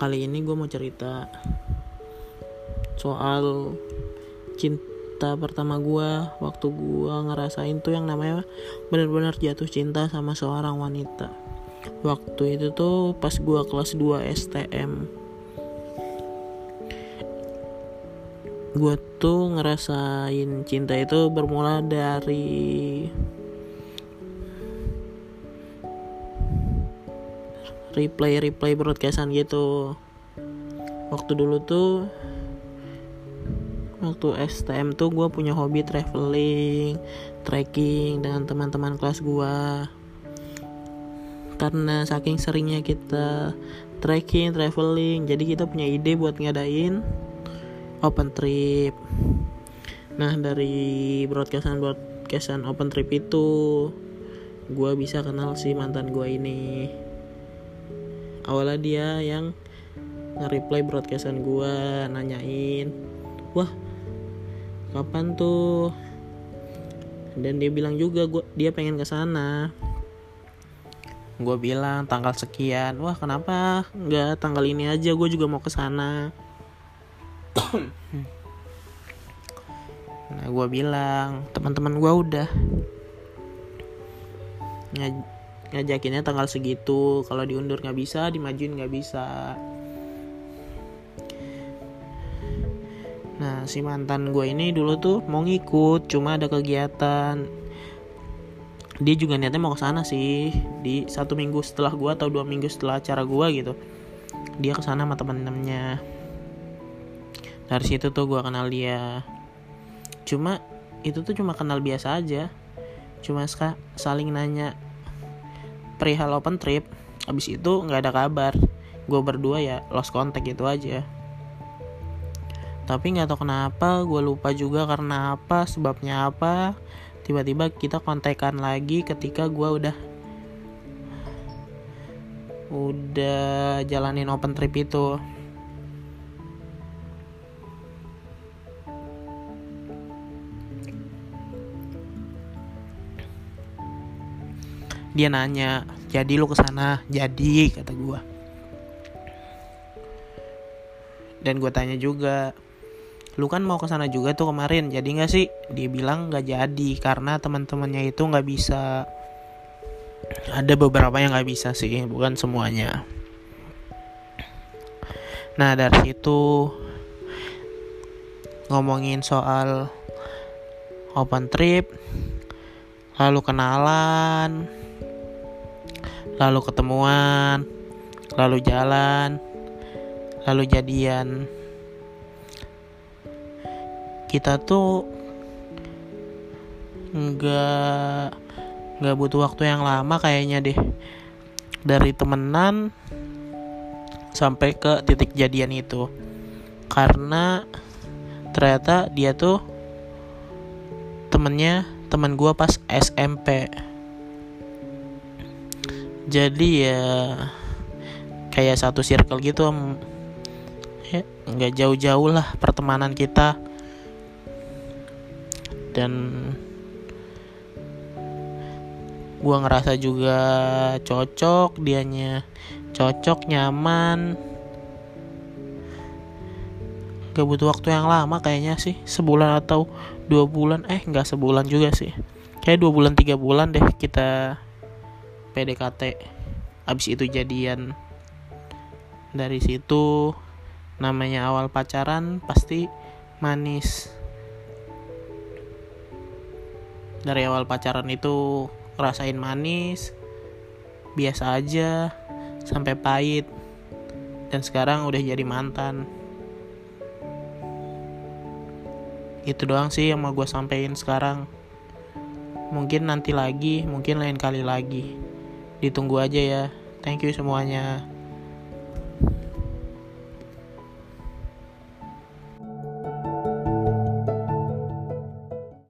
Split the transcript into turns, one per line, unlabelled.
kali ini gue mau cerita soal cinta pertama gue waktu gue ngerasain tuh yang namanya benar-benar jatuh cinta sama seorang wanita. Waktu itu tuh pas gue kelas 2 STM gue tuh ngerasain cinta itu bermula dari replay replay broadcastan gitu. Waktu dulu tuh waktu STM tuh gue punya hobi traveling trekking dengan teman-teman kelas gue karena saking seringnya kita trekking traveling jadi kita punya ide buat ngadain open trip. Nah dari broadcastan broadcastan open trip itu gue bisa kenal si mantan gue ini awalnya dia yang nge-reply broadcastan gue nanyain wah kapan tuh? Dan dia bilang juga gua dia pengen ke sana. Gue bilang tanggal sekian. Wah kenapa? Nggak tanggal ini aja gue juga mau ke sana. Nah gue bilang teman-teman gue udah ngajakinnya tanggal segitu. Kalau diundur nggak bisa dimajuin nggak bisa. Nah si mantan gue ini dulu tuh mau ngikut cuma ada kegiatan. Dia juga niatnya mau ke sana sih. Di satu minggu setelah gue atau dua minggu setelah acara gue gitu dia ke sana sama temen-temennya. Dari situ tuh gue kenal dia. Cuma itu tuh cuma kenal biasa aja. Cuma saling nanya perihal open trip abis itu nggak ada kabar. Gue berdua ya lost contact gitu aja. Tapi nggak tahu kenapa gue lupa juga karena apa sebabnya apa. Tiba-tiba kita kontekan lagi ketika gue udah udah jalanin open trip itu dia nanya jadi lu ke sana? Jadi kata gue dan gue tanya juga lu kan mau ke sana juga tuh kemarin jadi nggak sih? Dia bilang nggak jadi karena teman-temannya itu nggak bisa. Ada beberapa yang nggak bisa sih bukan semuanya. Nah dari situ ngomongin soal open trip lalu kenalan lalu ketemuan, lalu jalan, lalu jadian. Kita tuh nggak nggak butuh waktu yang lama kayaknya deh. Dari temenan sampai ke titik jadian itu. Karena ternyata dia tuh temennya teman gue pas SMP jadi ya kayak satu circle gitu ya nggak jauh-jauh lah pertemanan kita. Dan gua ngerasa juga cocok dianya cocok nyaman. Gak butuh waktu yang lama kayaknya sih sebulan atau dua bulan. Eh nggak sebulan juga sih. Kayak dua bulan tiga bulan deh kita PDKT abis itu jadian. Dari situ namanya awal pacaran pasti manis. Dari awal pacaran itu rasain manis biasa aja sampai pahit. Dan sekarang udah jadi mantan. Itu doang sih yang mau gue sampein sekarang. Mungkin nanti lagi mungkin lain kali lagi ditunggu aja ya. Thank you semuanya